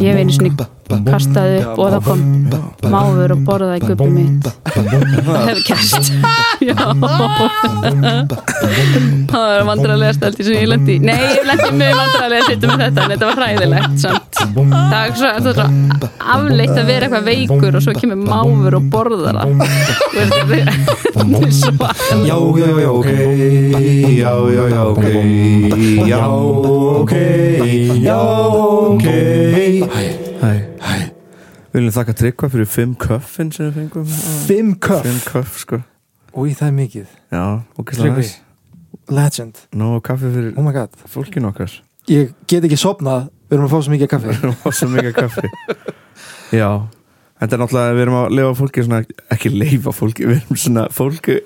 Ég hef einu sinni kastaði upp og það kom máfur og borðaði guppi mitt Það hefur kæst Já Það var vandrarlega stelti sem ég lendi. Nei, ég lendi mjög vandrarlega sittum með þetta en þetta var hræðilegt samt Það er svo, það er svo afleitt að vera eitthvað veikur og svo kemur máfur og borðar það er- er svo Já, já, já, ok Já, já, já, ok Já, ok Já, ok Við viljum þakka tryggva fyrir fimm köffin sem við fengum. Fimm köff? Fimm köff, sko. Úi, það er mikið. Já, ok, Tryggvi. Legend. Nó, kaffi fyrir Oh my god. fólkinu okkar. Ég get ekki sopnað Við erum að fá svo mikið kaffi. Og svo mikið kaffi. Já, þetta er náttúrulega við erum að lifa fólki svona, ekki leifa fólki við erum svona, fólki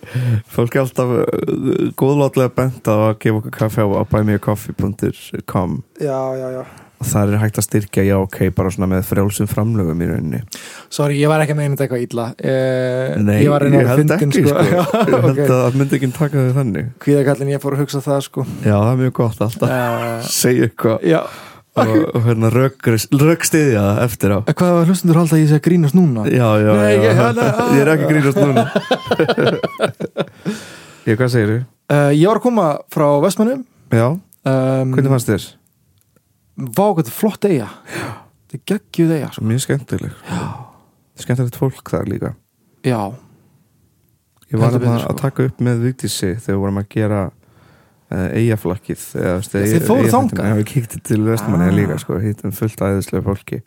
fólki alltaf uh, góðlátlega bent að gefa okkur kaffi á að buymeacoffee.com Já, já, já það er hægt að styrkja, já ok, bara svona með frjálsum framlögum í rauninni. Sorry, ég var ekki að meina þetta eitthvað illa. Eh, Nei, Ég að held ekki, sko, sko. Já, ég held ok. að myndi ekki taka þig þannig. Kvíðakallin, ég fór að hugsa það sko. Já, það er mjög gott alltaf. Uh, segja eitthvað. Já, og, og hérna röggstiðja það eftir á. Hvað var hlustundur halda að ég sé að grínast núna? Já, já, Nei, já, ég- hann- ég er ekki grínast núna. Ég, hvað segir þú? Uh, ég var að koma frá Vestmannum Já, um, hvernig fannst þér? Vá, hvað þetta er flott eiga Þetta er geggjuð eiga sko. Mjög skemmtileg. Skemmtilegt fólk þar líka. Já, Ég var að, sko. að taka upp með Vigdísi þegar við vorum að gera eigaflakkið þið fóruð? Já, við kíkti til Vestmanni Ah. líka sko, hittum fullt æðislega fólki.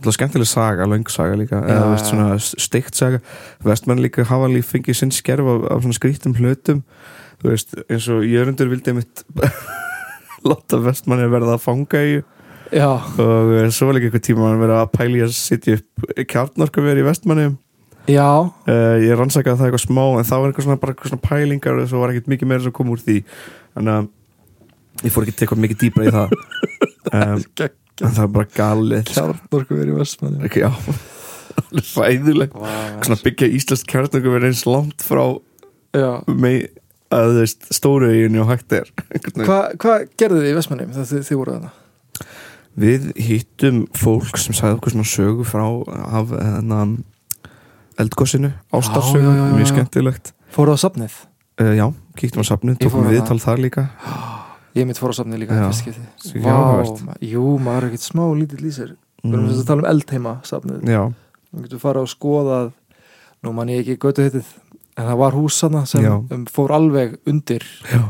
Skemmtileg saga, löng saga líka svona steikt saga. Vestmann líka hafa líka fengið sinn skerf af, af skrítum hlutum. Veist, eins og Jörundur vildi mitt láta Vestmanni verða að fanga í. Já, og eh, svo var líka eitthvað tíma að vera að pæli að setja upp kjarnorkuveri í Vestmanni. Já. Uh, ég rannsakaði það eitthvað smá en það var eitthvað svona, eitthvað svona pælingar og svo var ekkert mikið meira sem kom úr því. Þannig að ég fór ekki að teka mikið dýbra í það. Um, en það var bara galið Kjarnorku verið í Vestmannum ekki, já, alveg ræðileg svona byggja íslenskt kjartnöku verið eins langt frá mei, að þú veist, stóru eiginu og hægt er. Hvað hva gerðu þið í Vestmannum þegar þið, þið voru þarna? við hittum fólk sem sagði okkur svona sögu frá af ástarsögu, já, já, já, mjög skemmtilegt Fóruð á safnið? uh, já, kíktum á fór tókum viðtal þar líka Ég mitt fór á safnið líka Já. Vá, Jú, maður er ekkert smá lítill í sér Við erum Mm. þess að tala um eldheima safnið Já, Við getum fara og skoðað Nú man ég ekki götu hittið En það var hús þarna sem Já. um, fór alveg undir já.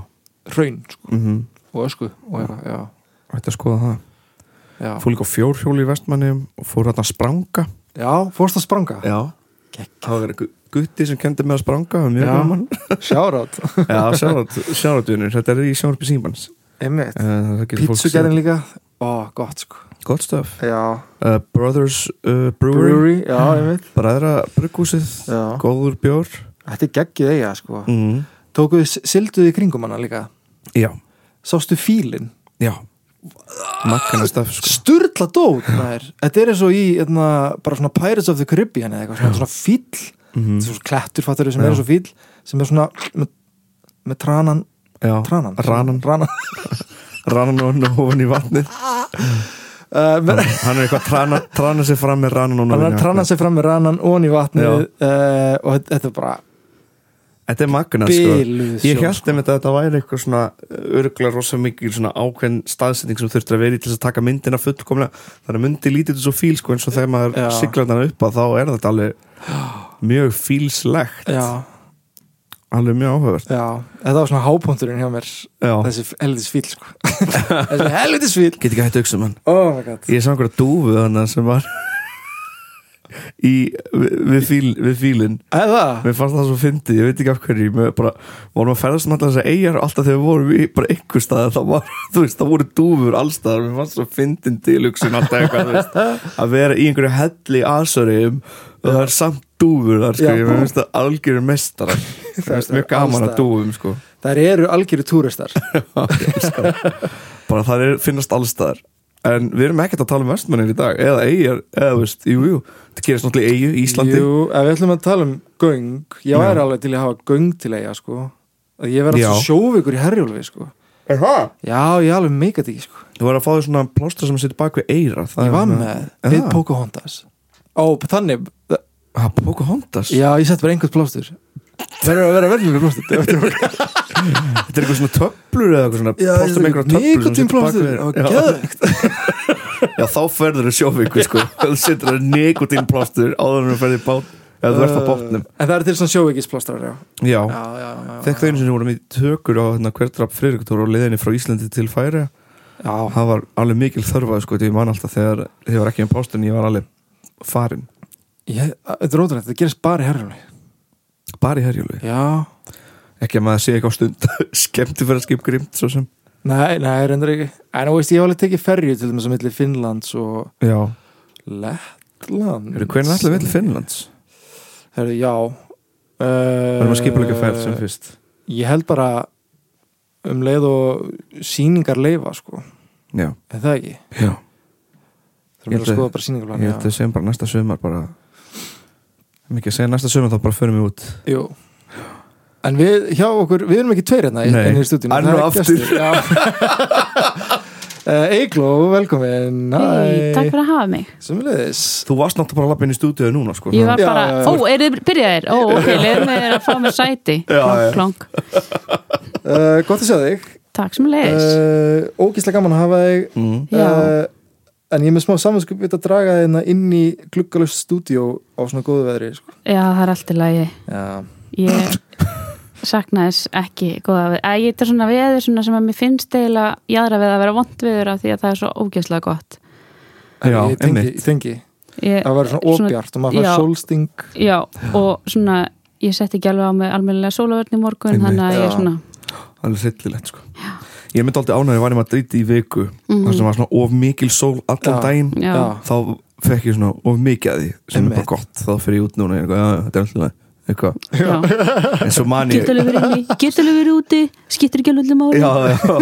hraun sko, mm og ösku og eitthvað, já, Ætti að skoða það. Já. Fór líka fjórhjóli í vestmanni og fór hérna að spranga. Já, fórst að spranga? Já. Það var gutti sem kendi með að spranga mjög Já. gaman. Sjárátt Já, sjáratvinur, þetta er í sjónarpi símans. Uh, pítsugerðin líka. Ó, gott sko. Gott stöf Já, uh, Brothers uh, Brewery, brewery, já, Bræðra brugghúsið já. Góður bjór Þetta er geggið eiga sko. Mm. Tókuðu, silduðu í kringum hana líka? Já, Sástu fílin já. Stöf sko. Sturla dót. Þetta er eins og í etna, bara svona Pirates of the Caribbean eða eitthvað, svona, svona fíl mm. er svona klettur fattur sem Já. er eins og fíl sem er svona með, með tranan, Já, tranan. Ranan, ranan. ranan og ofan í vatnið. Uh, með, hann, hann er eitthvað trana, trana sér fram með ranan og hann er að trana sig fram með ranan ón í vatnið uh, og þetta er bara Þetta er magna sko. Ég held sko. einmitt að þetta væri eitthvað svona örgulega rosa mikil svona ákveðin staðsetning sem þurftur að vera í til þess að taka myndina fullkomlega. Þannig að myndi lítið svo fíl sko eins og þegar maður Já. siglar þarna upp að þá er þetta alveg mjög fílslegt. Já, alveg mjög áhugavert. Já, þetta var svona hápunkturinn hjá mér Já, þessi helvitis fíl sko. þessi helvitis fíl get ekki að hugsa um hann. Oh my god. Ég sá einhverja dúfu þannig sem var í, við, við, fíl, við fílinn. Eða, Mér fannst það svo fyndið, ég veit ekki af hverju bara, vorum að ferðast um alltaf þessar eigjar og alltaf þegar við vorum í bara einhver stað þá var, veist, það voru dúfur allstaðar mér fannst svo fyndin tilugsin alltaf eitthvað, veist, að vera í einhverju helli aðsöriðum og það er samt dúfur þar, sko, Já. ég finnst það algjöru mestara Mér finnst mjög gaman að Allstaðar. dúfum, sko. Þær eru algjöru túristar. Bara það er, finnast allstaðar en við erum ekkert að tala um vestmannir í dag eða eigjar, eða veist, jú, jú. það gerist náttúrulega í eigu, Íslandi. Jú, ef við ætlum að tala um göng ég væri alveg til að hafa göng til eiga sko. Að ég verði alltaf sjóvíkur í herjólfi sko. Er það? Já, ég alveg meikað ekki sko. Þú var að fá þér svona plástra sem situr bak við eira Ég var með við Pocahontas. Ó, þannig Það Pocahontas? Já, ég sett bara einhvern plástur. Verður að vera verðlega plástur Þetta er eitthvað svona töflur eða eitthvað svona plástra með einhverja töflur sem Já. þá ferður þau sjófingu sko. Þú situr það nikotín plástur áður en þú ferður í bát eða þú ert á bátnum. En það er til svona sjóveikisplástar já. Já, Já, já, já, já. þegar einu sinni vorum við tökur á hérna, hverdrap Friðriktor og leiðinni frá Íslandi til Færi Já, það var alveg mikil þörfað sko, ég man alltaf þegar ég var ekki um pástin ég var alveg farin þetta er ótrúlega, þetta gerist bara í herjumli bara í herjúlu, Já, ekki að maður sé á stund skemmti fyrir að skip grimt svo sem nei, nei, reyndar ekki. En þú veist, ég hef alveg tekið ferju til þess að milli Finnlands og Já, Lettland eru hvernig við til Finnlands? Herðu, já Verðum að skipa líka ferð sem fyrst. Ég held bara um leið og síningar leifa sko, Já, er það ekki? já, er Ég að skoða bara síningarplan ég held að segjum bara næsta sömar bara. Mikið að segja næsta sömar þá bara förum við út. Jú En við, hjá okkur, við erum ekki tveir hérna í- Nei, inni í stúdíunum, enn það er og aftur. já. Eigló, velkomin Hey, takk fyrir að hafa mig Sumulegis Þú varst náttúrulega bara að lappa inn í stúdíu núna sko Ég var Já, bara, já, já. ó, er þið byrjaðir? Ó, ok, leiðum við að fá mér sæti Já, já. Klonk, klonk uh, Gott að sjá þig Takk sem leiðis uh, Ógíslega gaman að hafa þig mm. Já. uh, En ég er með smá samanskupið að draga þeirna inn í gluggalust stúdíó á svona góðu veðri sko. Já, það er allt í lagi Já, Ég sakna þess ekki góða við Æ, Ég er svona veður svona sem að mér finnst eiginlega jáðra við að vera vond viður af því að það er svo ógeðslega gott Já, ég tengi, einmitt. ég tengi. ég, Það var svona óbjart og maður já. fær sólsting Já, og svona ég setti ekki alveg á mig almennilega sólavörn í morgun Einmitt. þannig að ég Já. er svona alveg sillilegt sko Ég myndi aldrei ánægði var ég maður drýtti í viku Mhm. þar sem var svona of mikil sól allan Já. daginn Já, þá fekk ég svona of mikið að því sem er bara gott þá fyrir ég út núna er eitthvað, já, þetta er alltaf eitthvað. En svo man ég Get alveg verið úti? Skiptir ekki alveg máli? Já, já.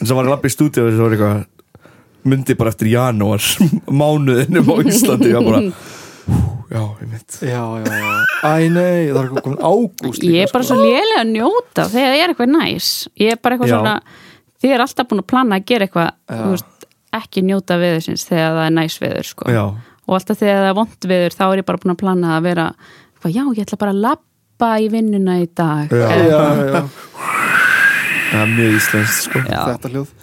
en svo var ég lappi í stúdíu og svo var eitthvað myndi bara eftir janúar mánuðinum á Íslandi og bara hú, já, ég mitt Já, já, já. Æ, nei, það er komin ágúst Ég er bara svo lélega að njóta þegar ég er eitthvað næs. Ég er bara eitthvað Já. svona Þið er alltaf búin að plana að gera eitthvað Já. þú veist, ekki njóta veðursins þegar það er næs veður sko. já, og alltaf þegar það er vond veður þá er ég bara búin að plana að vera hvað, já, ég ætla bara að labba í vinnuna í dag. Já. Já, já, það er mjög íslenskt sko já. þetta hljóð.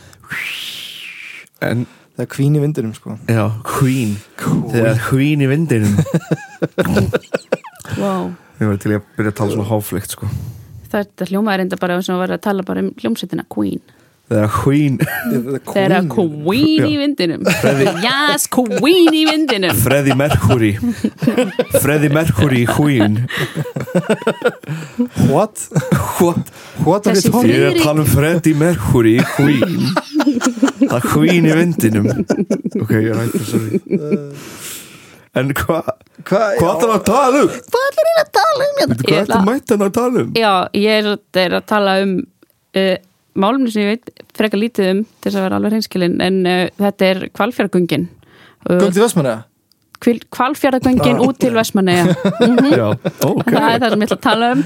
En Það er kvín í vindinum, sko. Já, Queen. Þegar Queen í vindinum. Wow. ég var til ég að byrja að tala svona háflegt sko. Þetta hljómaður enda bara sem að vera að tala bara um hljómsveitina Queen þegar Queen Þegar Queen í vindinum. Yes, Queen í vindinum. Freddie Mercury. Freddie Mercury Queen. What? What? What are Þessi you talking Ég er að tala um Freddie Mercury Queen. Það er Queen í vindinum. Ok, ég er hægt sorry. En hvað Hva, Hvað ætlar að tala um? Hvað ætlar ég að tala um? Veitu, Hvað ætlar mættan að tala um? Já, ég er, er að tala um uh, málumni sem ég veit frekar lítið um til þess að vera alveg hreinskilin en uh, þetta er kvalfjörðagöngin Göng til Vestmanna? kvalfjörðagöngin út til Vestmanneja Já, ok. Það er það sem ég ætla að tala um.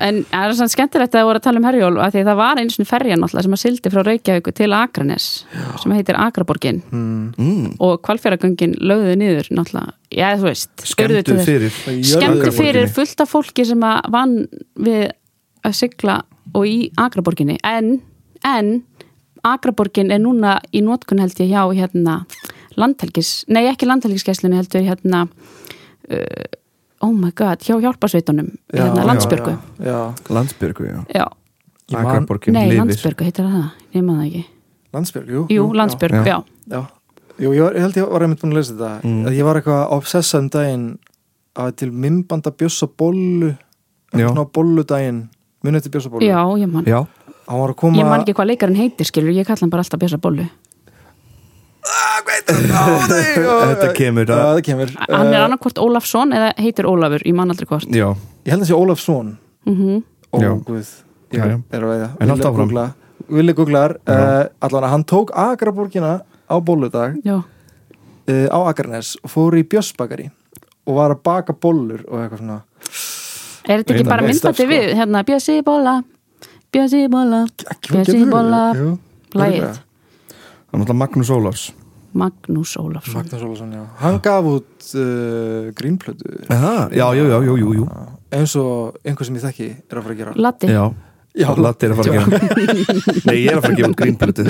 En það er svona skemmtilegt að það voru að tala um Herjól af því að það var einu svona ferja náttúrulega sem að sildi frá Reykjavíku til Akranes sem heitir Akraborgin. Mm. og kvalfjörðagöngin lögðu niður náttúrulega, já þú veist Skemmtu fyrir skemmtu fyrir fullt af fólki sem að vann við að sigla og í Akraborginni. En, en Akraborgin er núna í nótkun held ég hjá hérna landhelgis, nei ekki landhelgiskesslunni heldur hérna uh, oh my god, hjá hjálparsveitunum hérna landsbyrgu Já, já. Landsbyrgu, já. Já. Ég man- nei, landsbyrgu, heitir það það, ég maður það ekki. Landsbjörg, jú jú, landsbyrgu, já. já, Já, jú, ég, var, ég held ég var einmitt búin að lesa þetta. Mm. að ég var eitthvað obsessað um daginn að til mimbanda bjössa bollu Já. svona bolludaginn munið til bjössa bollu? Já, ég man. Já, hann var að koma ég man ekki hvað leikarinn heitir, skilur, ég kalla hann bara alltaf bjösa bollu. Þetta kemur Já, að það kemur hann er Uh, annarkvort Ólafsson eða heitir Ólafur, ég man aldrei hvort. Já, Ég held að sé Ólafsson. Mm Ó, Já. guð, Já, ég já. er að veiða. En Villi áfram. Villi googlar. Allan að hann tók Akraborgina á bolludag. Já, uh, á Akranes og fór í bjössbakari og var að baka bollur og eitthvað svona Er þetta ekki bara myndbætti sko. við, hérna, bjössi bóla, Bjössi Bolla. Bjössi Lagið. Örugglega. Það. Er náttúrulega Magnús Ólafs. Magnús Ólafsson. Magnús Ólason, já. Hann gaf út uh, grínplötu. Aha, Já, já, já, jú, jú eins og einhver sem ég þekki er að fara að gera. Latti Já, Já, Latti er að fara að gera. Nei, ég er að fara að gefa grínplötu.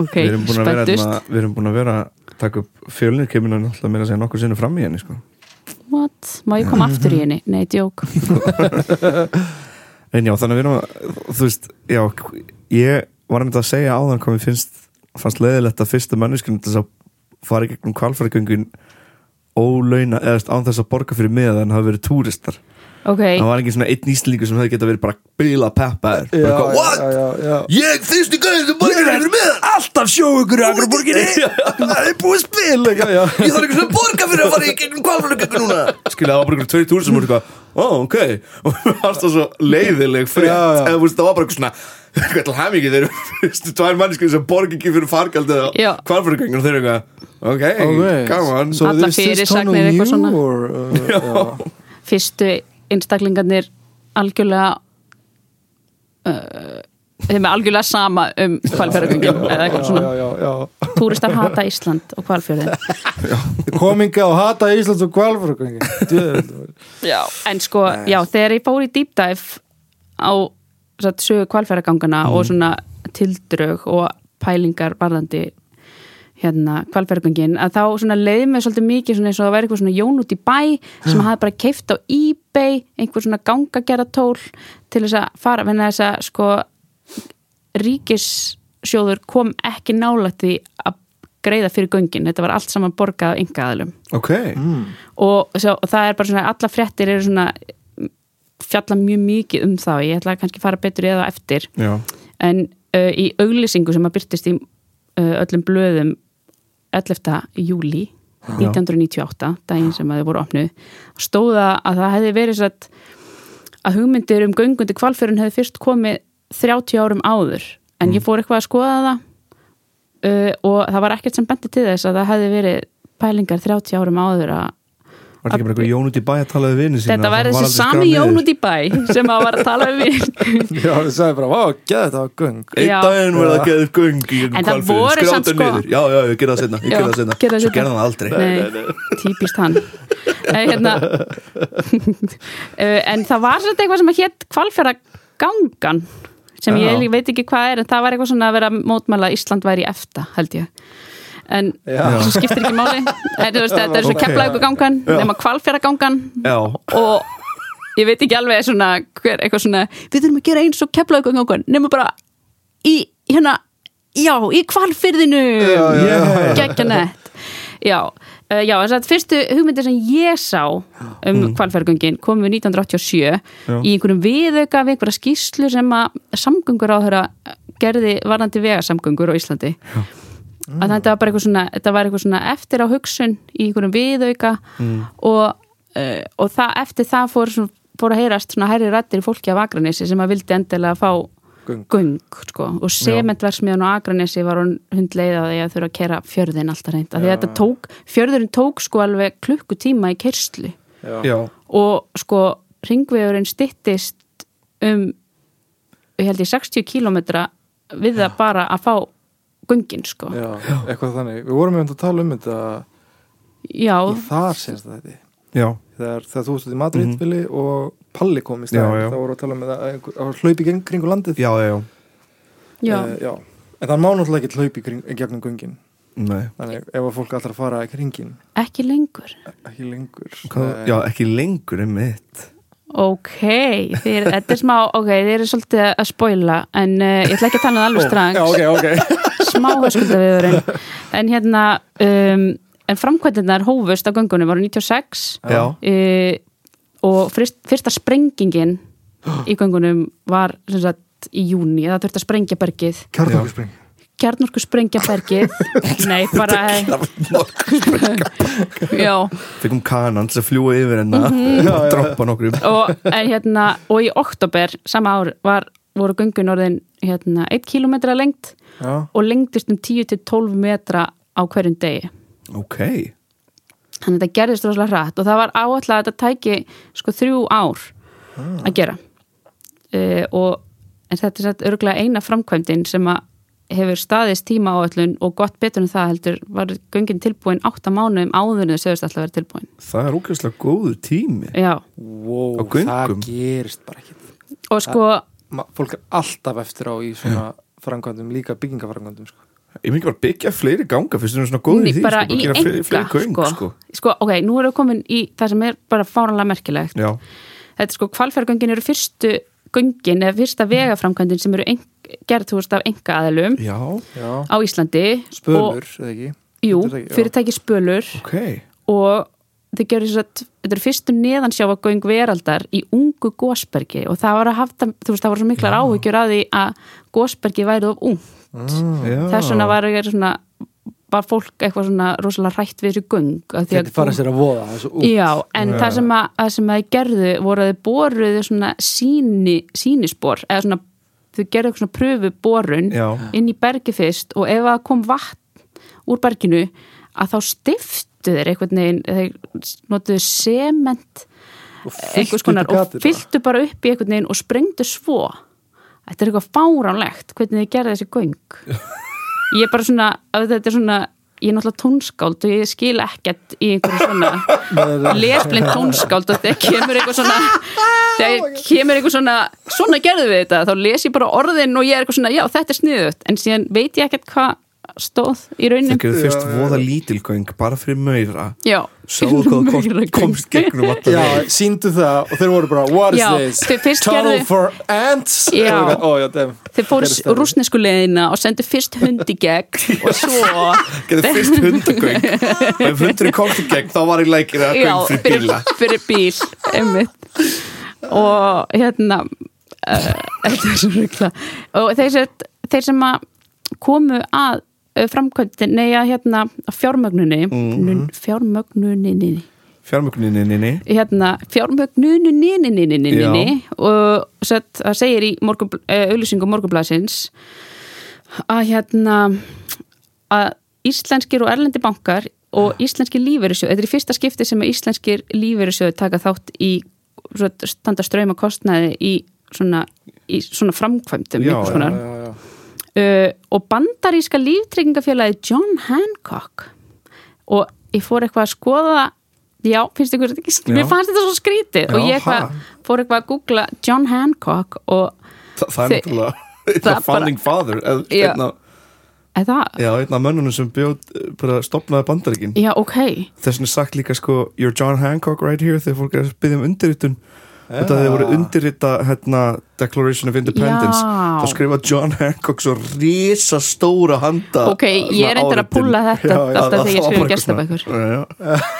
Ok, Við erum búin að vera spenntust hérna- Við erum búin að vera að taka upp fjölnir kemur náttúrulega meira að segja nokkur sinni fram í henni sko. What? Má ég koma aftur í henni? Nei, djók En já, þannig að við erum að Þú veist, já Ég var einmitt að segja áðan hvað mér finnst fannst leiðilegt að fyrsta manneskjum þess að fara í gegnum kvalfæragöngin ólauna, eða án þess að borga fyrir miða en hafa verið túristar Ok, það var engin svona einn íslendingur sem hefði geta verið bara bila peppaður what? já, já. Ég fyrstu gæði sem borgar fyrir miða Alltaf sjóugur í Akraborginni Það er búið spil. Ég þarf ekki svona að borga fyrir að fara í gegnum kvalfæragöngin núna Skilja, það var bara einhverjum tveir túristar sem voru eitthvað ó, ok, og það var svo leiðileg já. eða það var bara eitthvað svona eitthvað til hæmingi, þeir eru tvær manneskið sem borga ekki fyrir fargjald eða Já. kvalfæragöngin og þeir eru eitthvað, ok, Okay. come on So this is eitthvað new svona. or, uh, fyrstu einstaklingarnir algjörlega uh, þeim er algjörlega sama um kvalfjörðugöngin eða eitthvað svona. túristar hata Ísland og kvalfjörðin Kominga og hata Íslands og kvalfurgöngi já. en sko, já, þegar ég fór í deep dive á sögu kvalfjörðagangana og svona tildrög og pælingar varðandi hérna kvalfjörðagöngin að þá svona leiði mig svolítið mikið svona eins og það væri eitthvað svona jón út í bæ sem hafði bara keift á ebay einhver svona gangageratól til þess að fara, venna þess að sko ríkissjóður kom ekki nálægt því að greiða fyrir göngin, þetta var allt saman borgað á yngaðalum ok, og, svo, og það er bara svona, alla fréttir eru svona fjalla mjög mikið um þá. Ég ætla að kannski fara betur á eftir. Já, en uh, í auglýsingu sem að byrtist í uh, öllum blöðum 11. júli 1998, daginn sem að þau voru opnuð stóða að það hefði verið satt að hugmyndir um göngundi kvalfjörun hefði fyrst komið 30 árum áður en ég fór eitthvað að skoða það uh, og það var ekkert sem benti til þess að það hefði verið pælingar 30 árum áður að var þetta ekki bara eitthvað Jón út í bæ að tala við vinni sína? Þetta það var þessi sami Jón út í bæ sem að var að tala við Já, þið sagði bara, vá, geða þetta göng. Einn Já. daginn verða að geða upp göng í En það voru samt sko- niður. Já, já, ég gerði það setna, ég gerði það það Svo seinna. gerði það aldrei. Nei, típist hann. Nei, hérna Eh, En það var svolítið eitthvað sem að hétt kvalfjara gangan sem ég veit ekki hvað er en það var eitthvað svona að vera mótmæla Ísland væri í efta, held ég en Já. það skiptir ekki máli þetta er svo Ok. okay. gangan nema kvalfjara gangan Já, og ég veit ekki alveg svona, hver, eitthvað svona, við þurfum að gera eins og keflaugu gangan, nema bara í, hérna, já, í kvalfyrðinu Já, já, já, já. geggja nett já, já, þess að fyrstu hugmyndir sem ég sá um mm. kvalfyrðgöngin komum við 1987 í einhverjum viðauka við einhverja skýslu sem að samgöngur á þeirra gerði varandi vegasamgöngur á Íslandi já að þetta var bara eitthvað svona, þetta var eitthvað svona eftir á hugsun í einhverjum viðauka og, uh, og það, eftir það fór, svona, fór að heyrast svona hærri rættir fólki af Akranesi sem að vildi endilega fá Göng. göng sko. og sementversmiðan á Akranesi var hún hundleið á því að þurfa að kera fjörðin alltaf reynd, af því að þetta tók fjörðurinn tók sko alveg klukkutíma í kerslu já, og sko ringvegurinn styttist um ég held ég 60 kílómetra við það bara að fá göngin sko. Já, eitthvað þannig. Við vorum með að tala um þetta Já, í þar senst þetta. Já, þegar, þegar þú stútt í Madrid mm og Palli kom í stæðin þá voru að tala um þetta að hlaupi kring, kringu landið. Já, já, já. já, Eh, já. En það má náttúrulega ekki hlaupi gegnum göngin. Nei. Þannig ef að fólk að fara í kringin ekki lengur. Ekki lengur Hvað, já, ekki lengur en mitt Ok, þeir, þetta er smá ok, þeir eru svolítið að spoila en uh, ég ætla ekki að tala um það alveg strax. Já, ok, ok. Smá höskuldaviðurinn en hérna um, en framkvæmdinnar hófust á göngunum voru 96 Já, uh, og fyrst, fyrsta sprengingin í göngunum var sem sagt í júni, það þurfti að sprengja bergið. Kjarnokkurspring kjarnorku sprengja bergið nei, bara já, fengum kanan til að fljúa yfir hennar Mhm. og droppa nokkrum. Og, en, hérna, og í oktober sama ár var, voru göngun orðin hérna, 1 km lengt Já, og lengdist um 10-12 metra á hverjum degi. Ok, þannig að þetta gerðist rosalega hratt og það var áallega að þetta tæki sko þrjú ár að gera. Uh, og en þetta er örgulega eina framkvæmdin sem að hefur staðist tíma áallun og gott betur en það heldur var göngin tilbúin átta mánuðum áður en þau sögust alltaf að vera tilbúin Það er ógeðslega góður tími já, wow, Á göngum? það gerist bara ekki og sko Ma, fólk er alltaf eftir á í svona framkvæmdum, líka byggingaframkvæmdum sko. Ég myndi bara byggja fleiri ganga fyrst þú erum svona góður í því bara sko, í gera fleiri, enga fleiri göng, sko. sko. sko, ok, nú erum við komin í það sem er bara fáranlega merkilegt Já, þetta er sko, kvalfjörgöngin eru fyrstu göngin eða fyrsta vegaframkvæmdin sem eru eng, gerð, þú veist, af enga aðalum já, Já, á Íslandi og, spölur, eða ekki? Jú, Fyrirtæki, já. spölur. Ok. Og þau gerðu þess að þetta eru fyrstu neðansjáfagöng veraldar í ungu gósbergi og það var að hafa, þú veist, það voru svo miklar áhyggjur að því að gósbergi væri of ung já. þess vegna var, ég svona, var fólk eitthvað svona rosalega hrætt við þessu göng af því að- Þetta fara sér að voða það er. Já, en það sem að, að sem að gerðu voru að þau boruðu svona síni, sínispor eða svona, þau gerðu eitthvað svona pröfu borun Já. inn í bergi fyrst og ef að kom vatn úr berginu að þá stiftu þeir einhvern veginn, þeir notuðu sement upp í og gatið bara. upp í einhvern veginn og sprengdu svo þetta er eitthvað fáránlegt hvernig þið gerðu þessi göng ég er bara svona, þetta er svona ég er náttúrulega tónskáld og ég skil ekkert í einhverju svona lesblind tónskáld og þegar kemur eitthvað svona þegar kemur eitthvað svona svona gerðu við þetta, þá les ég bara orðin og ég er eitthvað svona, já þetta er sniðut en síðan veit ég ekkert hvað stóð í Þeir raunin gerðu fyrst voða lítil göng bara fyrir maura já, Sjáu hvað göng. komst gegnum alltaf Já, síndu það og þeir voru bara What is Já, this? þau fyrst Tunnel gerðu- for ants? Já. Já, dem. þeir fóru það. rúsnesku leiðina og sendu fyrst hund í gegn og svo Gerðu fyrst hundagöng og ef hundurinn komst gegn þá var í lækir að já, göng fyrir bíla fyrir bíl einmitt og hérna uh, þetta er svo rugla og þeir, sem- þeir sem að komu að framkvæmdin nei að hérna að fjármögnunni Mhm. fjármögnuninni Fjármögnuninni hérna fjármögnuninni Já. og sett, það segir í morgun, uh, auðlýsingum morgunblasins að hérna að íslenskir og erlendi bankar og íslenskir lífeyrissjóð þetta er í fyrsta skipti sem að íslenskir lífeyrissjóð taka þátt í svo, standa ströyma kostnaði í svona, í svona framkvæmdum Já, já. Já, já, uh, og bandaríska líftryggingafélagi John Hancock. Og ég fór eitthvað að skoða já, finnst ykkur þetta ekki Já. mér fannst þetta svo skrítið. Og Já, ég eitthvað, fór eitthvað að googla John Hancock og Þa, Það er náttúrulega founding father eða einn af mönnunum sem bjóð bara stopnaði bandaríkin. Já ok. Þess vegna er sagt líka sko You're John Hancock right here þegar fólk er að byggja um undirritun þetta þegar voru undirrita hérna, Declaration of Independence. Þá skrifa John Hancock svo risa stóra handa ok, ég er reyndar að púla þetta Já, já, alltaf þegar ég skrifa gestabækur.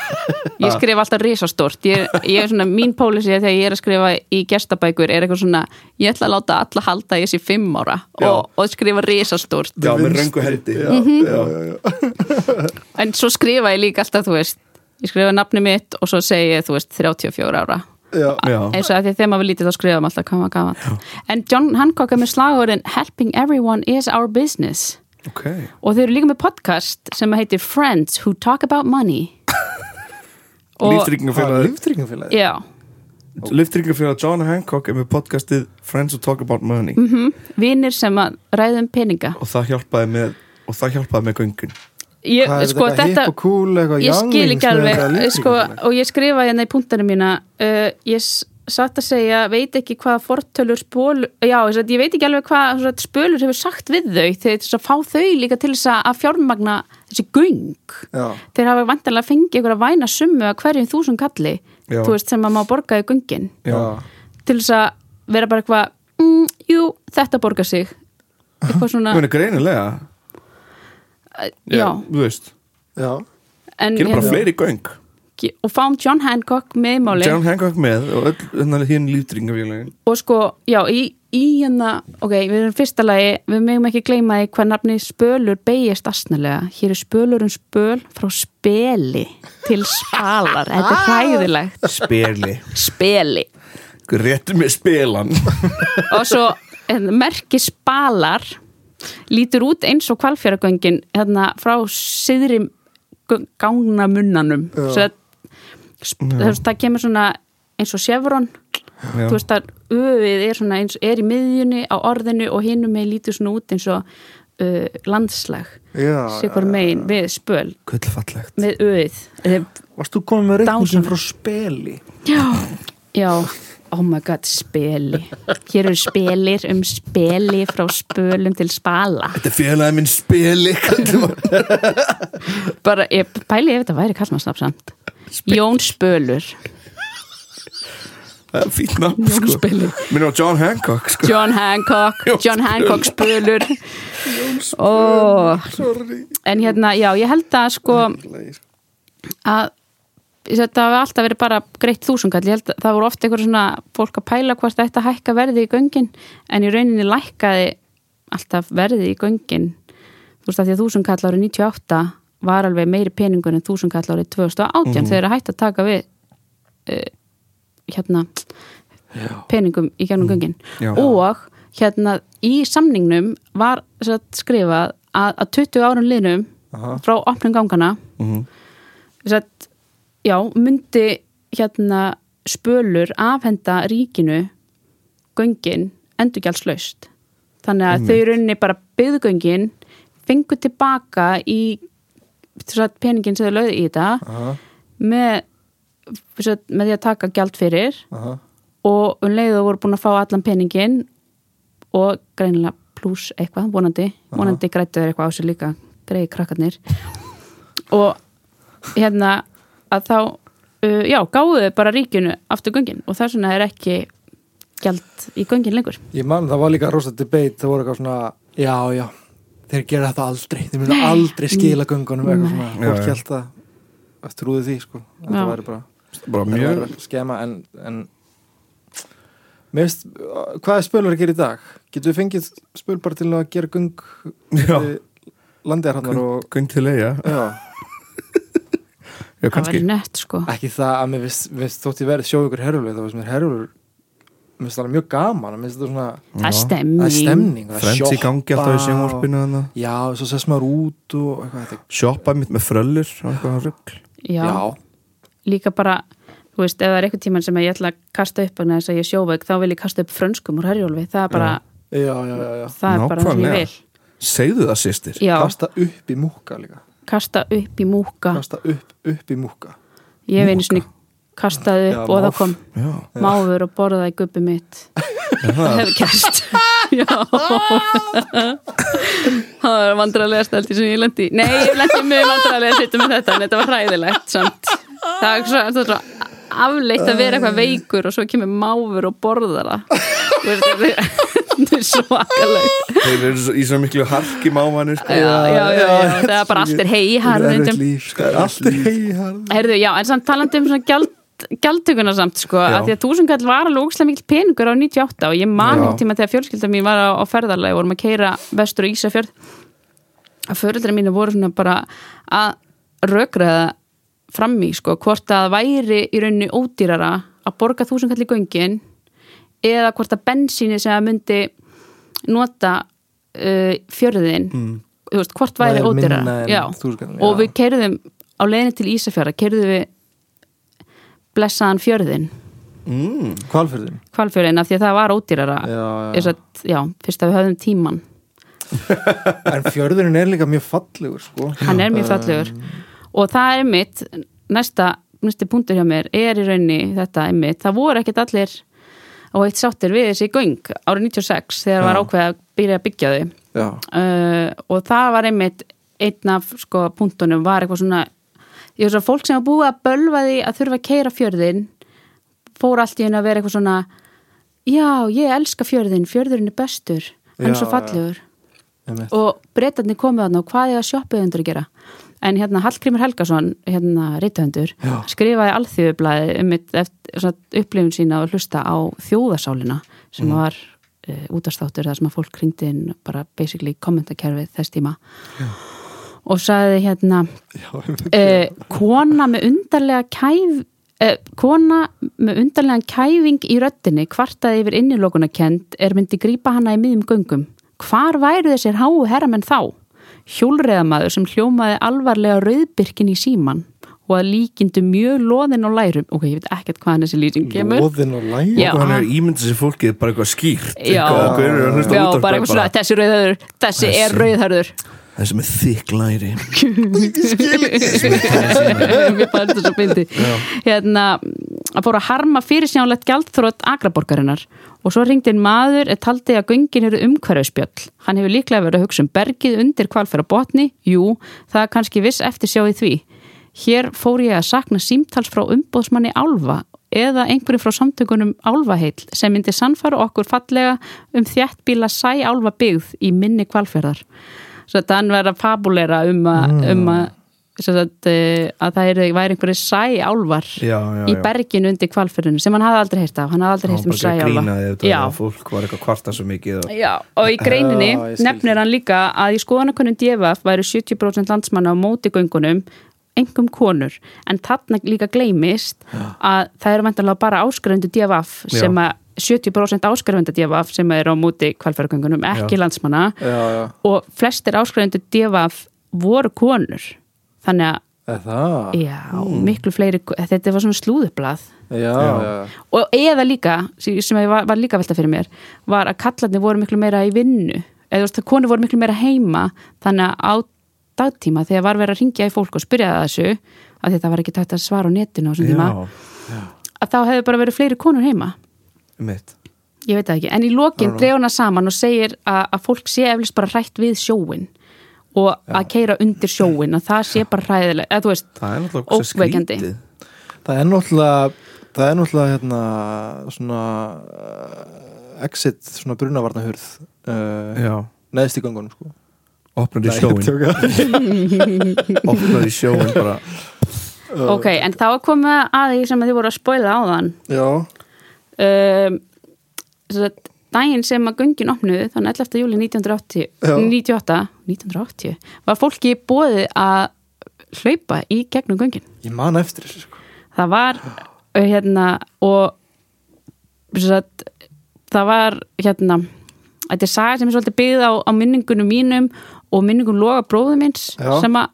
Ég skrifa alltaf risastórt. Ég, ég er svona, mín pólisi þegar ég er að skrifa í gestabækur er eitthvað svona ég ætla að láta alla halda í þessi fimm ára og, og skrifa risastórt. Já, með röngu hendi já, já. en svo skrifa ég líka alltaf, þú veist ég skrifa nafni mitt og svo segi ég, þú veist, 34 ára Já. Já. eins og að því að þegar maður lítið þá skrifa maður alltaf hvað maður gaman en John Hancock er með slagurinn Helping everyone is our business. Ok, og þau eru líka með podcast sem heitir Friends who talk about money. Líftryggingafélag líftryggingafélagi já, líftryggingafélag John Hancock er með podcastið Friends Who Talk About Money. Mhm. vinir sem að ræðum peninga. Og það hjálpaði með og það hjálpaði með göngun ég, Hvað er sko, þetta, þetta, hip og cool, eitthvað eitthvað sko, og ég skrifa hérna í punktana mína uh, ég satt að segja veit ekki hvað fortölur spól já, ég, veit ekki alveg hvað spölur hefur sagt við þau þegar þess að fá þau líka til þess að fjármagna þessi göng. Já, þeir hafa vantanlega fengið ykkur að væna summu að hverjum þúsund kalli veist sem að má borga í göngin. Já, til þess að vera bara eitthvað mm, jú, þetta borgar sig. Eitthvað svona greinilega já, Þú veist, já. en, gerum bara hérna, fleiri göng. Og fáum John Hancock með máli John Hancock með og öll hérna líftryggingafélagin og sko, já, í, í hérna ok, við erum fyrsta lagi, við megum ekki gleyma því hvað nafni spölur beigist asnalega, hér er spölur um spöl frá speli til spalar, þetta er hræðilegt. Speli. Speli. Réttu með spelan. Og svo hérna, merki spalar lítur út eins og kvalfjöragöngin hérna frá siðri gangnamunnanum. Já. svo að sp- þú veist, það kemur svona eins og Chevron. Já. þú veist að öfið er eins er í miðjunni á orðinu og hinum með lítur svona út eins og uh, landslag. Sikur megin við spöl. Gullfallegt með öfið. Varst þú komið með Dásamlegt. frá speli? já, já oh my god, speli. Hér eru spelir um speli frá spölum til spala. Þetta félagið minn spili bara, ég pæli ef þetta væri kallmannsnafn samt. Jón Spölur. Það er fínt nafn Jón sko. Spili Minn á John Hancock sko. John Hancock, John Hancock Spölur. Oh. Sorry. En hérna, já, ég held að sko að þetta hafi alltaf verið bara greitt þúsungall, ég held að það voru ofta eitthvað svona fólk að pæla hvort þetta hækka verði í göngin en í rauninni lækkaði alltaf verði í göngin þú veist að því að þúsungall árið 98 var alveg meiri peningur en þúsungall árið 2018 þegar þeir hægt að taka við uh, hérna peningum í gegnum göngin Já. og hérna í samningnum var skrifað að, að 20 árun liðnum Aha. frá opnum gangana Mhm. satt, já, myndi hérna spölur afhenda ríkinu göngin endurgjaldslaust. Þannig að þau runni bara byggðgöngin fengu tilbaka í peningin sem þau lögðu í þetta Aha, með, með því að taka gjald fyrir aha. og um leið og voru búin að fá allan peningin og greinilega pluss eitthvað, vonandi vonandi grættu þeir eitthvað á sig líka greiði krakkarnir. Og hérna að þá uh, já, gáðu þau bara ríkinu aftur göngin og þess vegna er ekki gjald í göngin lengur. Ég man, það var líka rosa debate, það voru eitthvað svona Já, já, þeir gera þetta aldrei Þeir munu aldrei skila göngunum eitthvað svona, fólk held að eftir úði því, sko. Já. Þetta væri bara, Bara mjög skema en, en Mér veist, hvað er spölur að gera í dag? Getur við fengið spöl bara til að gera göng Já. landiðarhannar og Göng til eiga Já, það var nett sko. Ekki það að mér veist þótt ég verið sjó ykkur herjulegu þá veist mér herjulegu mér finnst það mjög gaman finnst svona, það er stemning, það er stemning Frends í gangi alltaf í sjónvarpinu þarna. Já, svo sess maður út og eitthvað þetta Shoppa mitt með fröllur og eitthvað rugl. Já, Já, líka bara þú veist, ef það er eitthvað tíman sem ég ætla að kasta upp vegna þess að ég er sjóveik, þá vil ég kasta upp frönskum úr herjólfi, það er bara, já, já, já, já. það er bara það sem ég vil. Segðu það sýstir Kasta upp í múka líka kasta upp í múka. Kasta upp, upp í múka. Ég hef einu sinni kastaði upp Já, og það kom Já, máfur og borðaði gubbi mitt. Það hefur kerst já. Það er vandrarlega stelti sem ég lendi nei, ég lendi mjög vandrarlega að sitja með þetta en þetta var hræðilegt samt. það er svo, er svo afleitt að vera eitthvað veikur og svo kemur máfur og borðar það Er- er svakalegt. Þeir eru svo- í svo miklu harki mámanir sko. já, já, já, það er bara allt er hei Erfitt líf, sko. Allt er hei harð Herðu, já, en samt talandi um svona gjald, gjaldtökuna samt, sko, Já. að því að þúsungall var alveg ógslag mikil peningur á 98 og ég man einhvern tíma þegar fjölskylda mín var á, á ferðarlega vorum að keira vestur og Ísafjörð. Að föruldra mínu voru svona bara að rökraða fram í, sko, hvort að væri í rauninni ódýrara að borga þúsungall í göngin eða hvort að bensíni sem að myndi nota uh, fjörðin Mm. veist, hvort væri Væri ódýrara. minna en Já. 1000 kall, og við keirðum á leiðin til Ísafjara keirðum við blessaðan fjörðin mm. Kvalfjörðin kvalfjörðin af því að það var ódýrara. Já, já. Að, já, fyrst að við höfðum tíman En fjörðurinn er líka mjög fallegur sko. Hann er mjög fallegur. Og það er mitt næsta, næsti punktur hjá mér er í raunni þetta er mitt, það voru ekkert allir og eitt sáttir við þessi göng árið 96 þegar var Já. ákveð að byrja að byggja þau. Uh, og það var einmitt einn af sko punktunum var eitthvað svona ég veist að fólk sem var búið að bölva því að þurfa að keira fjörðin fór allt í henni að vera eitthvað svona já, ég elska fjörðin, fjörðurinn er bestur hann er svo fallegur. Og breytarnir komið þarna og hvað er að sjoppuðundur að gera en hérna Hallgrímur Helgason hérna Já. skrifaði alþjóðublaði um upplifun sína og hlusta á þjóðasálina sem Mm. var uh, útastáttur þar sem að fólk ringdi inn bara basically kommentakerfið þess tíma. Og sagði hérna Já, uh, kona með undarlega kæf uh, kona með undarlegan kæfing í röttinni kvartaði yfir innilokunarkend er myndi grípa hana í miðjum göngum. Hvar væru þessir háu herramenn þá hjólreðamaður sem hljómaði alvarlega rauðbyrkin í síman og að líkindu mjög loðin á lærum ok, ég veit ekkert hvaðan þessi lýsing kemur Lóðin og læg Já. og hann er ímyndið sér fólkið bara eitthvað skýrt Já. eitthvað, er Já, bara eitthvað svona, þessi er rauðhörður þessi er Þessi. rauðhörður þessi með þykk læri. Mér fannst þetta svo fyndi hérna, að fóra að harma fyrirsjánlegt gjaldþrótt agraborgarinnar og svo ringdi einn maður er taldi að göngin eru umhverfspjöll hann hefur líklega verið að hugsa um bergið undir kvalfæra botni, jú, það er kannski viss eftir sjá í því. Hér fór ég að sakna símtals frá umbóðsmanni Álfa eða einhverju frá samtökunum Álfaheill sem myndi sannfara okkur fallega um þjættbíla sæ Álfa byggð í minni kvalfjörðar svo að hann verið að fabulera um að, um að, sem sagt, eh, að það er, væri einhverju sæ álvar já, já, í berginu undir kvalfjörðinu sem hann hafði aldrei heyrt af. Hann hafði aldrei heyrt um bara sæ ekki að álva grína því Já. að fólk var eitthvað kvarta svo mikið og... Já, og í greininni nefnir hann líka að í skoðanakonum DFF væru 70% landsmanna á móti göngunum engum konur, en þarna líka gleymist að það eru vantanlega bara áskrifendu DFF sem að 70% áskrifendu DFF sem eru á móti kvalfæragöngunum, ekki Já. landsmanna. Já, já, og flestir áskrifendu DFF voru konur. Þannig að, er það? Já, miklu fleiri þetta var svona slúðublað Já, Já. já, og eða líka, sem var, var líka velta fyrir mér var að kallarnir voru miklu meira í vinnu. Eða veist konur voru miklu meira heima þannig að á dagtíma þegar var verið að ringja í fólk og spyrja það þessu að þetta var ekki tægt að svara á netinu á þessum tíma já, að þá hefur bara verið fleiri konur heima mitt ég veit það ekki, en í lokin Já, já. dreif hana saman og segir að, að fólk sé eflust bara hrætt við sjóin og að keira undir sjóin að það sé bara hræðilega, eða þú veist er skrítið. Það er náttúrulega það er náttúrulega hérna svona uh, exit svona brunavarnahurð uh, já, neðst í gangunum sko. Nei, sjóin í sjóin bara. Ok, en þá er komið að því sem að þið voru að spoila á þann Já, um, daginn sem að göngin opnuðu þannig 11. júli 1980 Já. 98, 1980 var fólki bóðið að hlaupa í gegnum göngin ég man eftir þessu sko það var hérna og sagt, það var hérna þetta er saga sem er svolítið byggð á, á minningunum mínum og minningum loga bróðum minns Já. sem að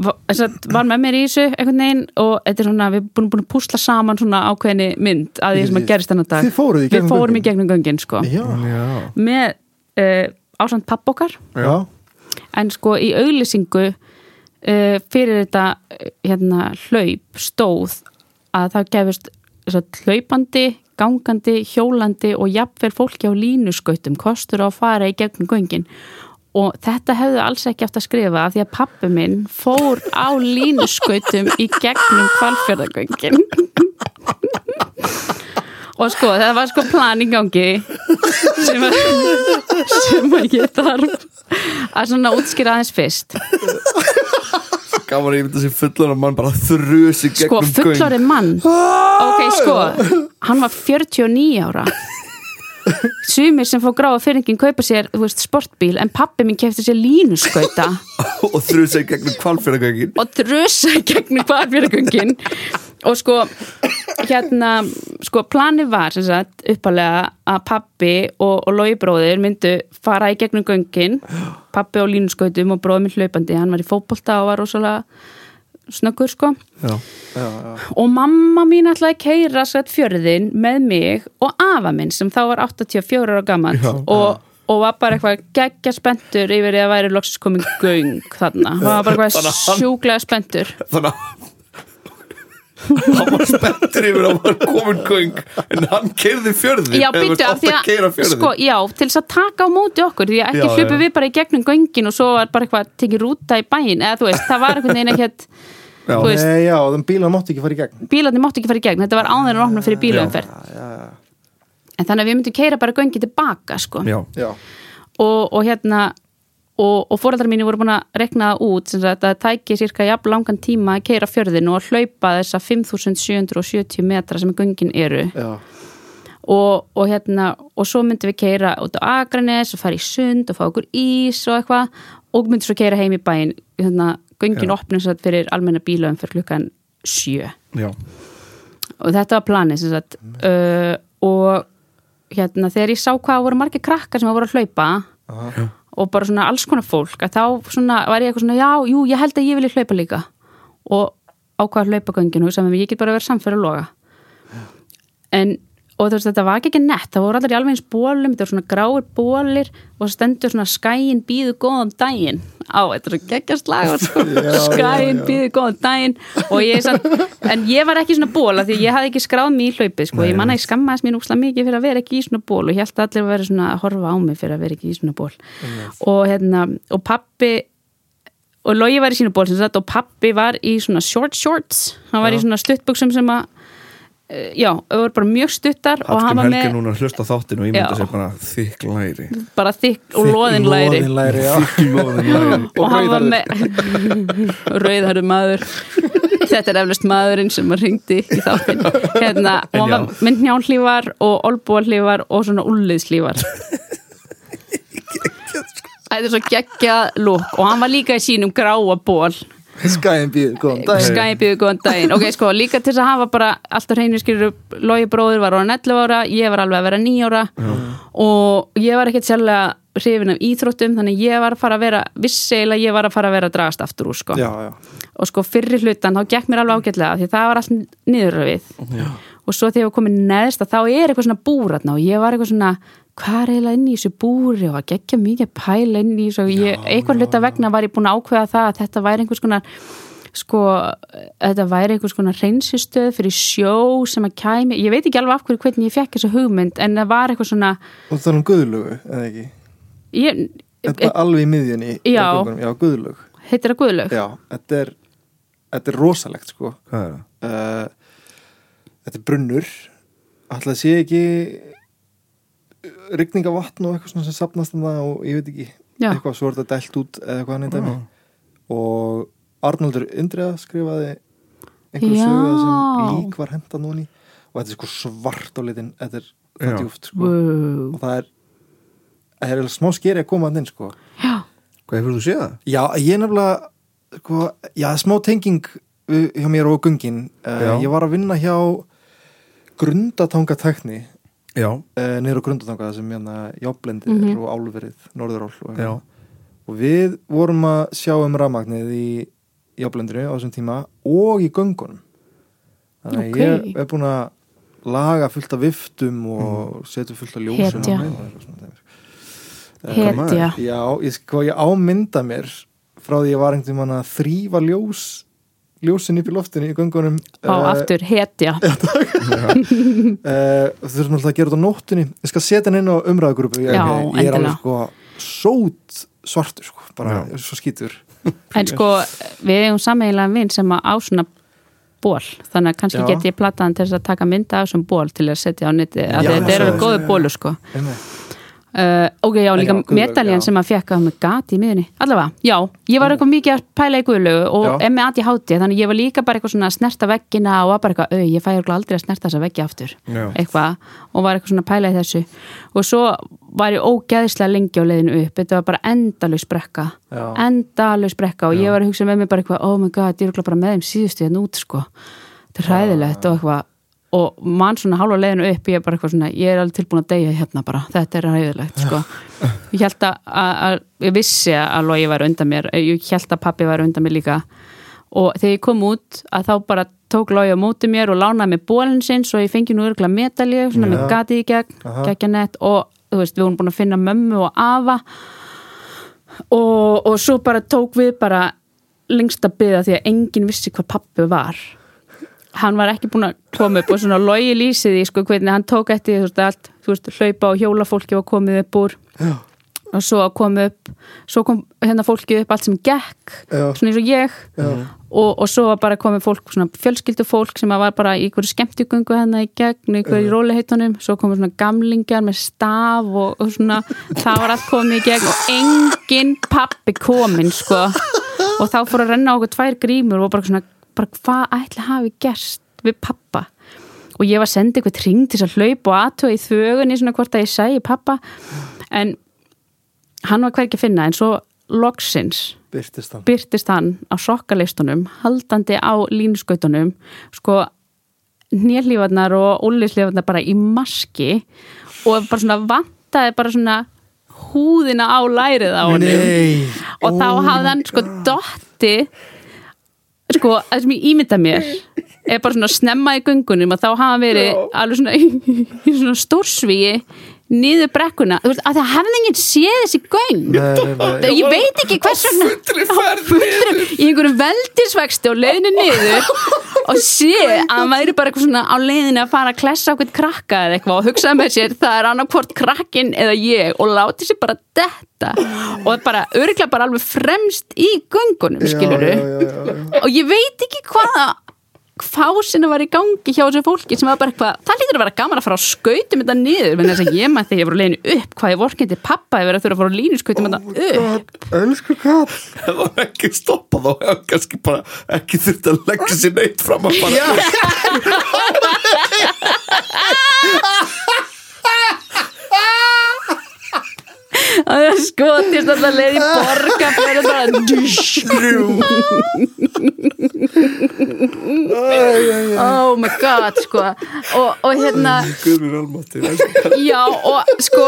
var með mér í þessu einhvern veginn og þetta er svona, við erum búin, búin að púsla saman svona ákveðni mynd að því sem að gerist þennan dag. fóruð í við fórum í göngin? gegnum göngin sko. Já, með uh, ásand papp okkar. Já, en sko í auglýsingu uh, fyrir þetta hérna, hlaup stóð að það gefist hlaupandi, gangandi, hjólandi og jafnvel fólki á línuskautum kostur á að fara í gegnum göngin og þetta hefðu alls ekki eftir að skrifa af því að pappi minn fór á línuskautum í gegnum kvalfjörðagöngin og sko það var sko plan í gangi sem sem að ég þarf að svona útskýra aðeins fyrst. Gaman að ég myndi að sé fullan mann bara þrjusi sko gegnum göng. fullorinn mann? Ok sko, hann var 49 ára sumir sem fá gráa fyrirngin kaupa sér þú veist, sportbíl en pappi minn kefti sér línuskauta og þrjusi gegnum kvalfjörðagöngin og drusa í gegnum hvarfjörgungin og sko hérna, sko planið var sem sagt uppalega að pappi og, og Lói bróðir myndu fara í gegnum göngin. Pappi á línuskautum og bróðir minn hlaupandi hann var í fótbolta og var rosalega snöggur sko. Já, já, já. og mamma mín ætlaði að keira satt fjörðin með mig og afa minn sem þá var 84 ára gammal og, og var bara eitthvað geggja spenntur yfir því að væri loksins komin göng þarna, hann var bara eitthvað sjúklega spenntur. Þannig að hann var spenntur yfir að hann var komin göng en hann keirði fjörðin Já, varst af því að að, fjörðin sko, já, til þess að taka á móti okkur, því að ekki já. við bara í gegnum göngin og svo var bara eitthvað að tekið rúta í bæin, eða þú veist, það var einhvern veginn ekkert, Já. Nei, já, þeim bílar mátti ekki fara í gegn. Bílarnir máttu ekki fara í gegn, þetta var áður en opna fyrir bílaumferð, Já, já, en þannig að við myndum keira bara göngin tilbaka, sko, já, já, og, og hérna, og, og foreldrar mínu voru búin að rekna það út, sem sagt að það tæki cirka jafn langan tíma að keira fjörðin og hlaupa þessa 5770 metra sem göngin eru, já. og, og hérna og svo myndum við keira út á Akranes og fara í sund og fá okkur ís og eitthvað og myndum svo keira heim í bæinn hérna, göngin opnum satt fyrir almenna bílaum fyrir klukkan sjö. Já, og þetta var planið sem sagt. Uh, og hérna þegar ég sá hvað voru margir krakkar sem voru að hlaupa Aha. og bara svona alls konar fólk að þá svona var ég eitthvað svona já, jú, ég held að ég vilja hlaupa líka. Og ákvað hlaupagöngin og sem ég get bara verið samfæri að loga. En og þú veist þetta var ekki nett, það voru allir í alveg eins bólum, þetta voru svona gráir bólir og stendur svona skæin býðu góðan daginn á, þetta er svo geggjast lag sko. skæin býðu góðan daginn. Og ég satt, en ég var ekki svona bóla því ég hafði ekki skráð mér í hlaupið sko. ég manna ég skammaðist mér úkslega mikið fyrir að vera ekki í svona ból og ég held allir að vera svona að horfa á mig fyrir að vera ekki í svona ból og hérna, og pappi og Logi var í sínu ból sagt og pappi var í svona short shorts. Hann var í svona stuttbuksum sem að já, þau voru bara mjög stuttar var Helgi með núna að hlusta á þáttin og ég myndi Já. sér bara þykk læri. Bara þykk og loðin læri Þykk loðin læri og hann var með rauðhæru maður. Þetta er eflust maðurinn sem að ringdi í þáttin hérna, og hann var með njálhlífar og olbúalhlífar og svona ulliðslífar þetta er svo geggjað lúk og hann var líka í sínum gráa ból Skæðin býður, góðan dag skæpið góðan daginn. Ok, sko, líka til þess að hafa bara alltaf hreinir skilur, Logi bróður var orðin 11 ára ég var alveg að vera 9 ára. Og ég var ekkert sérlega hrifin af íþróttum, þannig ég var að fara að vera vissi eiginlega ég var að fara að vera að dragast aftur úr sko. Já, já, og sko fyrri hlutan þá gekk mér alveg ágætlega því það var allt niðurröfið. Og svo þegar ég var komin neðst þá er eitthvað svona búratna og ég var eitthvað svona hvað er eiginlega inn í þessu búri? Og að gegja mikið að pæla inn í þessu. Eitthvað hluta vegna var ég búin að ákveða það að þetta væri einhvers konar sko, þetta væri einhvers konar reynsistöð fyrir sjó sem að kæmi, ég veit ekki alveg af hverju hvernig ég fekk þessu hugmynd en það var eitthvað svona og það er um guðlugu, eða ekki? Ég, Þetta er alveg í miðjunni Já. Já, guðlug heitir það Guðlaug? Já, þetta er Þetta er rosalegt, sko. Hvað er það? uh, Þetta er brunnur. Að sé ekki rigningavatn og eitthvað svona sem sapnast um það og ég veit ekki Já. eitthvað svo er þetta dælt út eða eitthvað hann eitthvað og Arnaldur Indriða skrifaði einhverju Já. sögu það sem lík var henda núni og þetta er sko svart á litin þetta er það djúft sko. Wow. og það er það er smá skeri að koma að inn sko. Já, Hvað hefur þú séð? Það? Já, ég er nefnilega sko, já, smá tenging hjá mér og gungin. Uh, ég var að vinna hjá grundatangatækni Já, uh, niður á grundatanga sem hérna jáblendir Mhm. og álverið, norðuról og, og við vorum að sjá um rafmagnið í jáblendinu á þessum tíma og í göngunum þannig að Ok. ég er búin að laga fullt af viftum og setja fullt af ljósum Hetja. dæmi. Eh, hetja Já, ég, sko, ég ámynda mér frá því ég var einhvern veginn að þrýfa ljós ljósin upp í loftinu í göngunum á aftur, hetja. Uh, þurfum alltaf að gera þetta á nóttunni. Ég skal setja hann inn á umræðugrúpu ég, Já, ég er alveg sko sót svartur sko, bara Já. svo skítur. En sko, við eigum sameiginlega vinn sem að á svona ból, þannig að kannski Já. get ég plattaðan til þess að taka mynda af þessum ból til að setja á neti, að Já, þetta er alveg góðu bólu sko. Einmitt. Uh, ok, já, líka já, já. sem að fekk með gati í miðunni, allavega, já ég var eitthvað mikið að pæla í guðlögu og Já. em með aðti háti, þannig að ég var líka bara eitthvað svona að snerta veggina og var bara eitthvað, au, ég fæ aldrei að snerta þessa veggi aftur já. eitthvað og var eitthvað svona að pæla í þessu og svo var ég ógeðslega lengi á leiðinu upp, þetta var bara endalaus brekka Já. endalaus brekka og ég var að hugsa með mig bara eitthvað, oh my god, ég er bara með þeim síðustu hérna út sko, þetta er hræðilegt og eitthvað, og mann svona hálfa leiðinu upp, ég er bara eitthvað svona, ég er alveg tilbúin að deyja hérna bara, þetta er hræðilegt sko, ég held að, að, ég vissi að Logi var undan mér ég held að pappi var undan mér líka. Og þegar ég kom út að þá bara tók Logi á móti mér og lánaði mér bólinn sinn svo ég fengi nú örgulega medalju svona Já. með gatið í gegn, Aha. geggja nett og þú veist, við vorum búin að finna mömmu og afa. Og, og svo bara tók við bara lengst að byggja því að enginn vissi hvað pappi var hann var ekki búin að koma upp og svona logi lýsið í sko hvernig hann tók eftir þú veist, allt, þú veist, hlaupa og hjóla fólki var komið upp úr. Já. og svo kom upp svo kom hérna fólkið upp allt sem gekk Já. svona eins og ég. Og, og svo var bara komið fólk, svona fjölskyldu fólk sem var bara í einhverju skemmtugöngu hérna í gegn, í róliheitunum. Svo komið svona gamlingar með staf og, og svona, það var allt komið í gegn og engin pappi komin sko, og þá fór að renna okkur tvær grímur og bara svona bara hvað ætli hafi gerst við pappa og ég var senda eitthvað tring til þess að hlaupa og aðtöða í þögunni svona hvort að ég sæi pappa en hann var hvergi að finna. En svo loksins byrtist hann. byrtist hann á sokkaleistunum haldandi á línuskautunum sko nýrlífarnar og úllislífarnar bara í maski og bara svona vantaði bara svona húðina á lærið á Nei. og þá Oh hafði hann sko dotti sko, það sem ég ímynda mér er bara svona snemma í göngunum að þá hafa verið alveg svona svona stórsvíi niður brekkuna, þú veist, að það hefði enginn séð þessi göng. Ég veit ekki hvers vegna. fullri ferð í einhverjum veldisvexti og leiðinu niður og sé að hann væri bara eitthvað svona á leiðinu að fara að klessa okkur krakka eða eitthvað og hugsaði með sér það er annarkvort krakkin eða ég og láti sér bara detta og bara örgla bara alveg fremst í göngunum skiluru og ég veit ekki hvaða fásina var í gangi hjá þessu fólki sem var bara eitthvað, það lítur að vera gaman að fara á skautum þetta niður, menn þess að ég maður þegar ég voru leiðinu upp, hvað ég vorkindi pappa yfir að þurfa að fara á línu skautum þetta upp. Elsku kall. Það var ekki stoppað þá hefði kannski bara ekki þurft að leggja sér neitt fram að bara að það skotist alltaf leið í borga fyrir bara oh my god sko. Og, og hérna já og sko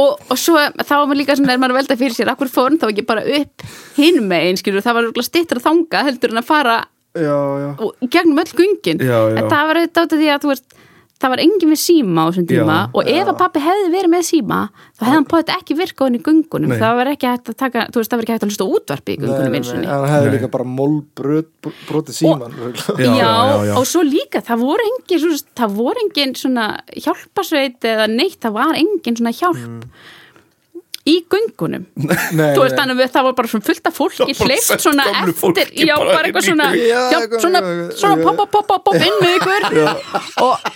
og, og svo þá var maður líka svona er maður að velta fyrir sér akkur fór hann þá ekki bara upp hinn megin skilur það var styttra þanga heldur en að fara Já, já. gegnum öll gungin Já, já. en það var auðvitað því að þú veist það var engin með síma á þessum tíma Já, og ef að pappi hefði verið með síma þá hefði hann potið ekki virkað hann í gungunum það var ekki hægt að taka, þú veist það var ekki hægt að hlusta útvarpi í gungunum eins og hann hefði líka bara mólbrot brotið síman Já, Já, já, já, já. og svo líka, það voru engin svo, það voru engin svona hjálpasveit eða neitt, það var engin svona hjálp Mm. í göngunum. Nei, þú veist að það var bara svona fullt af fólki Það sent svona eftir já, bara inn eitthvað svona, já, Já, svona, já, já, svona já. pop, pop, pop, pop inn með ykkur. Og,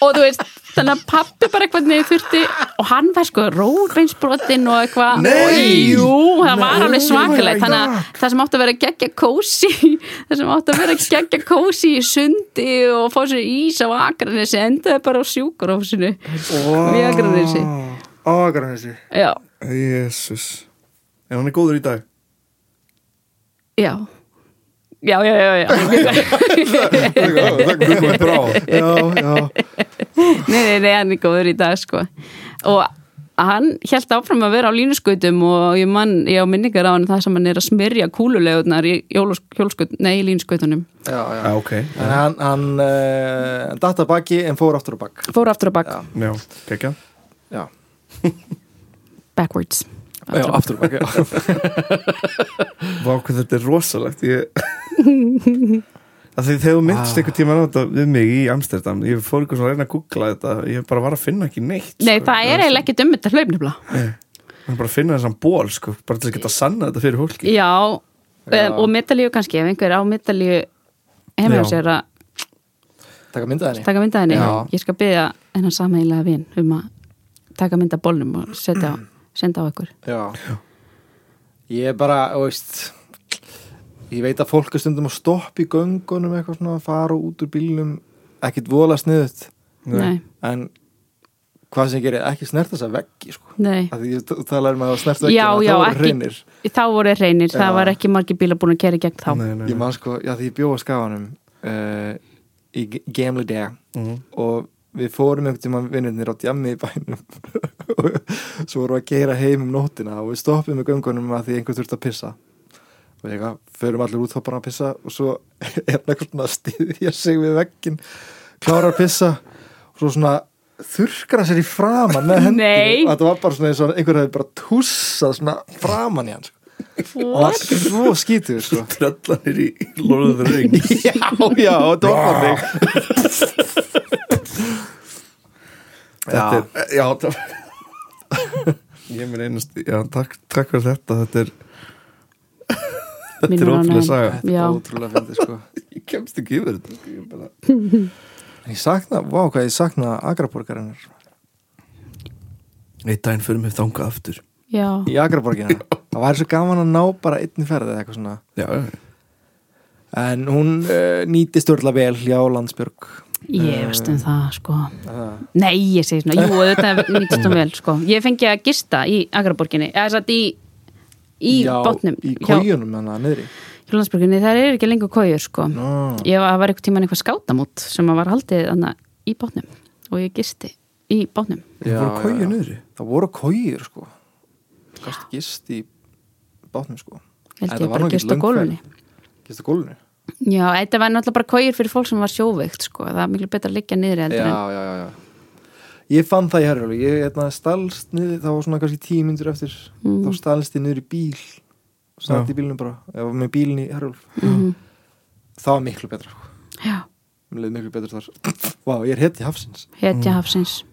og þú veist þannig að pappi bara eitthvað niður þurfti og hann var sko róbeinsbrotinn og eitthvað. Nei! jú, það var alveg oh svakalegt my þannig að það sem átti að vera geggja kósi það sem átti að vera geggja kósi í sundi og fá sér ís á Akranesi endaði bara á sjúkurofsinu við Akranesi. Á Akranesi. Já, Jésús En hann er góður í dag? Já já, já, já, já. Guðmur brá. Já, já. Nei, nei, nei, hann er góður í dag sko. Og hann held áfram að vera á línuskautum og ég mann, ég á minningar á hann það sem hann er að smyrja kúlulegunar í í línuskautunum Já, já. Já, ok. En hann, hann uh, datta baki en fór aftur á bak. Fór aftur á bak, Já. Já, kekja Já, backwards. Já aftur á bak já. Vá, hvað þetta er rosalegt. Ég Það þegar þú myndist einhver tíma á þetta við mig í Amsterdam ég fór eitthvað svona að reyna að googla þetta ég bara var að finna ekki neitt Nei, sko. það er eiginlega ekki dömmit að hlaup nefnilega Ég var bara að finna þessan ból sko, bara til að geta sanna þetta fyrir fólki Já, Já. Um, og metalíu kannski ef einhver á Já. á sér að Taka mynda henni taka mynda henni Já. ég skal byggja hennar sameiginlega vin um að taka mynda bólnum og setja á, senda á ykkur Já. Ég er bara, þú veist Ég veit að fólk er stundum að stoppa í göngunum eitthvað svona að fara út úr bílnum ekkit voðlega sniðut Nei, en hvað sem gerir ekki snert þessa veggi sko. nei. Að því ég t- talaði um að það snert veggi Já, já, þá voru ekki- hreinir Þá voru reynir, Já. það var ekki margir bílar búin að kera í gegn þá. Nei, nei, ég man sko, já því ég bjóða skafanum uh, í G- Gamle Day Mhm. og við fórum einhvern tímann vinnirnir á djammi í bænum og svo vorum við að geira heim um nóttina og við stoppum með göngunum að því einhver þurfti að pissa og ég eitthvað, förum allir út þá bara að pissa og svo er hann eitthvað svona að styðja sig við veggin klárar að pissa og svo svona þurrkar hann sér í framan með hendur Nei. og þetta var bara svona eins og einhver hefði bara tussað svona framan í hann sko. og það var svo skítið sko. Tröllanir í Lord of the Rings já, já, þetta var Þetta er, já það Ég minn einast Já, takk, takk fyrir þetta Þetta er Þetta er ótrúlega saga. Þetta er ótrúlega fyndið sko. Ég kemst ekki yfir þetta. Ég bara... En ég sakna, vá hvað ég sakna Agraborgarinnar Eitt daginn fyrir mig þangað aftur. Já, í Agraborgina Það væri svo gaman að ná bara einni ferð eða eitthvað svona. Já, já, En hún uh, nýti störla vel hjá Landsbjörg. Ég veist um það sko. Það. Nei, ég segi svona, jú, þetta nýttist um vel sko. Ég fengi að gista í Agraborginni eða satt í, í Já, botnum Í kójunum hann að niðri. Það er ekki lengur kójur sko. Nó, Ég var, var eitthvað tíman eitthvað skátamót sem var haldið þarna í bátnum og ég gisti í bátnum það voru kóju niðri? Það voru kójur sko. Gast gist í bátnum sko. Held ég var bara gist á löng gólfunni Gist á gólfinu? Já, þetta var náttúrulega bara kóir fyrir fólk sem var sjóveikt sko. það er miklu betra að liggja niður heldur já, en já, já, já ég fann það í Herjólfi ég hérna, stalst niður, það var svona kannski tíu myndur eftir Mm. þá stalst ég niður í bíl Já. í bílnum bara, ég var með bílinn í Herjólf Mhm. það var miklu betra sko. Já, mér leið miklu betra þar Vá, ég er í hafsins hetja Mm. hafsins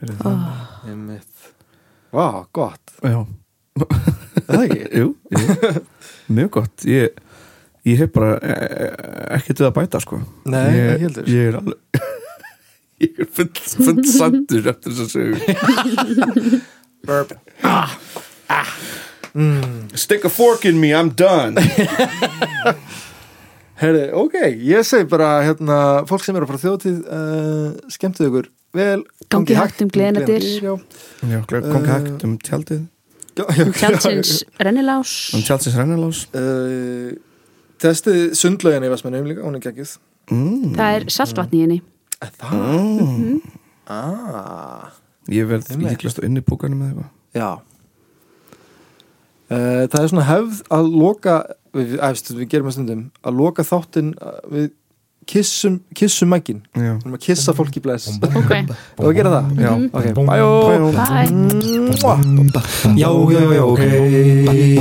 Heyrðu oh. það? Einmitt. Vá, gott Já, Er það ekki? jú, jú Mjög gott Ég, ég hef bara e- e- ekkert við að bæta sko Nei, ég, ekki heldur. Ég er alveg Ég er full, full sandur eftir þess að sögu. Burp ah. Ah. Mm. Stick a fork in me, I'm done. Herri, ok, ég segi bara hérna, fólk sem eru að fara á þjóðtíð uh, skemmtu ykkur vel Gangi hægt um kom ekki Uh, hægt um tjaldið. já, Tjaldsins rennilás. Um tjaldsins rennilás. Uh, Testið sundlaugin í Vestmennum líka, hún er geggjuð. Mm. Það er saltvatni í henni Það? mm. Ah, Ég verð líklast á inni búkanum með eitthvað já uh, Það er svona hefð að loka við, æfst, við gerum að stundum að loka þáttinn uh, við kissum, kissum mækin Já við erum að kissa fólk í bless Ok, að gera það Já. ok, bæjó bye Já, já, já, ok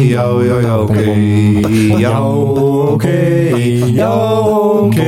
Já, já, já, ok Já, ok Já, ok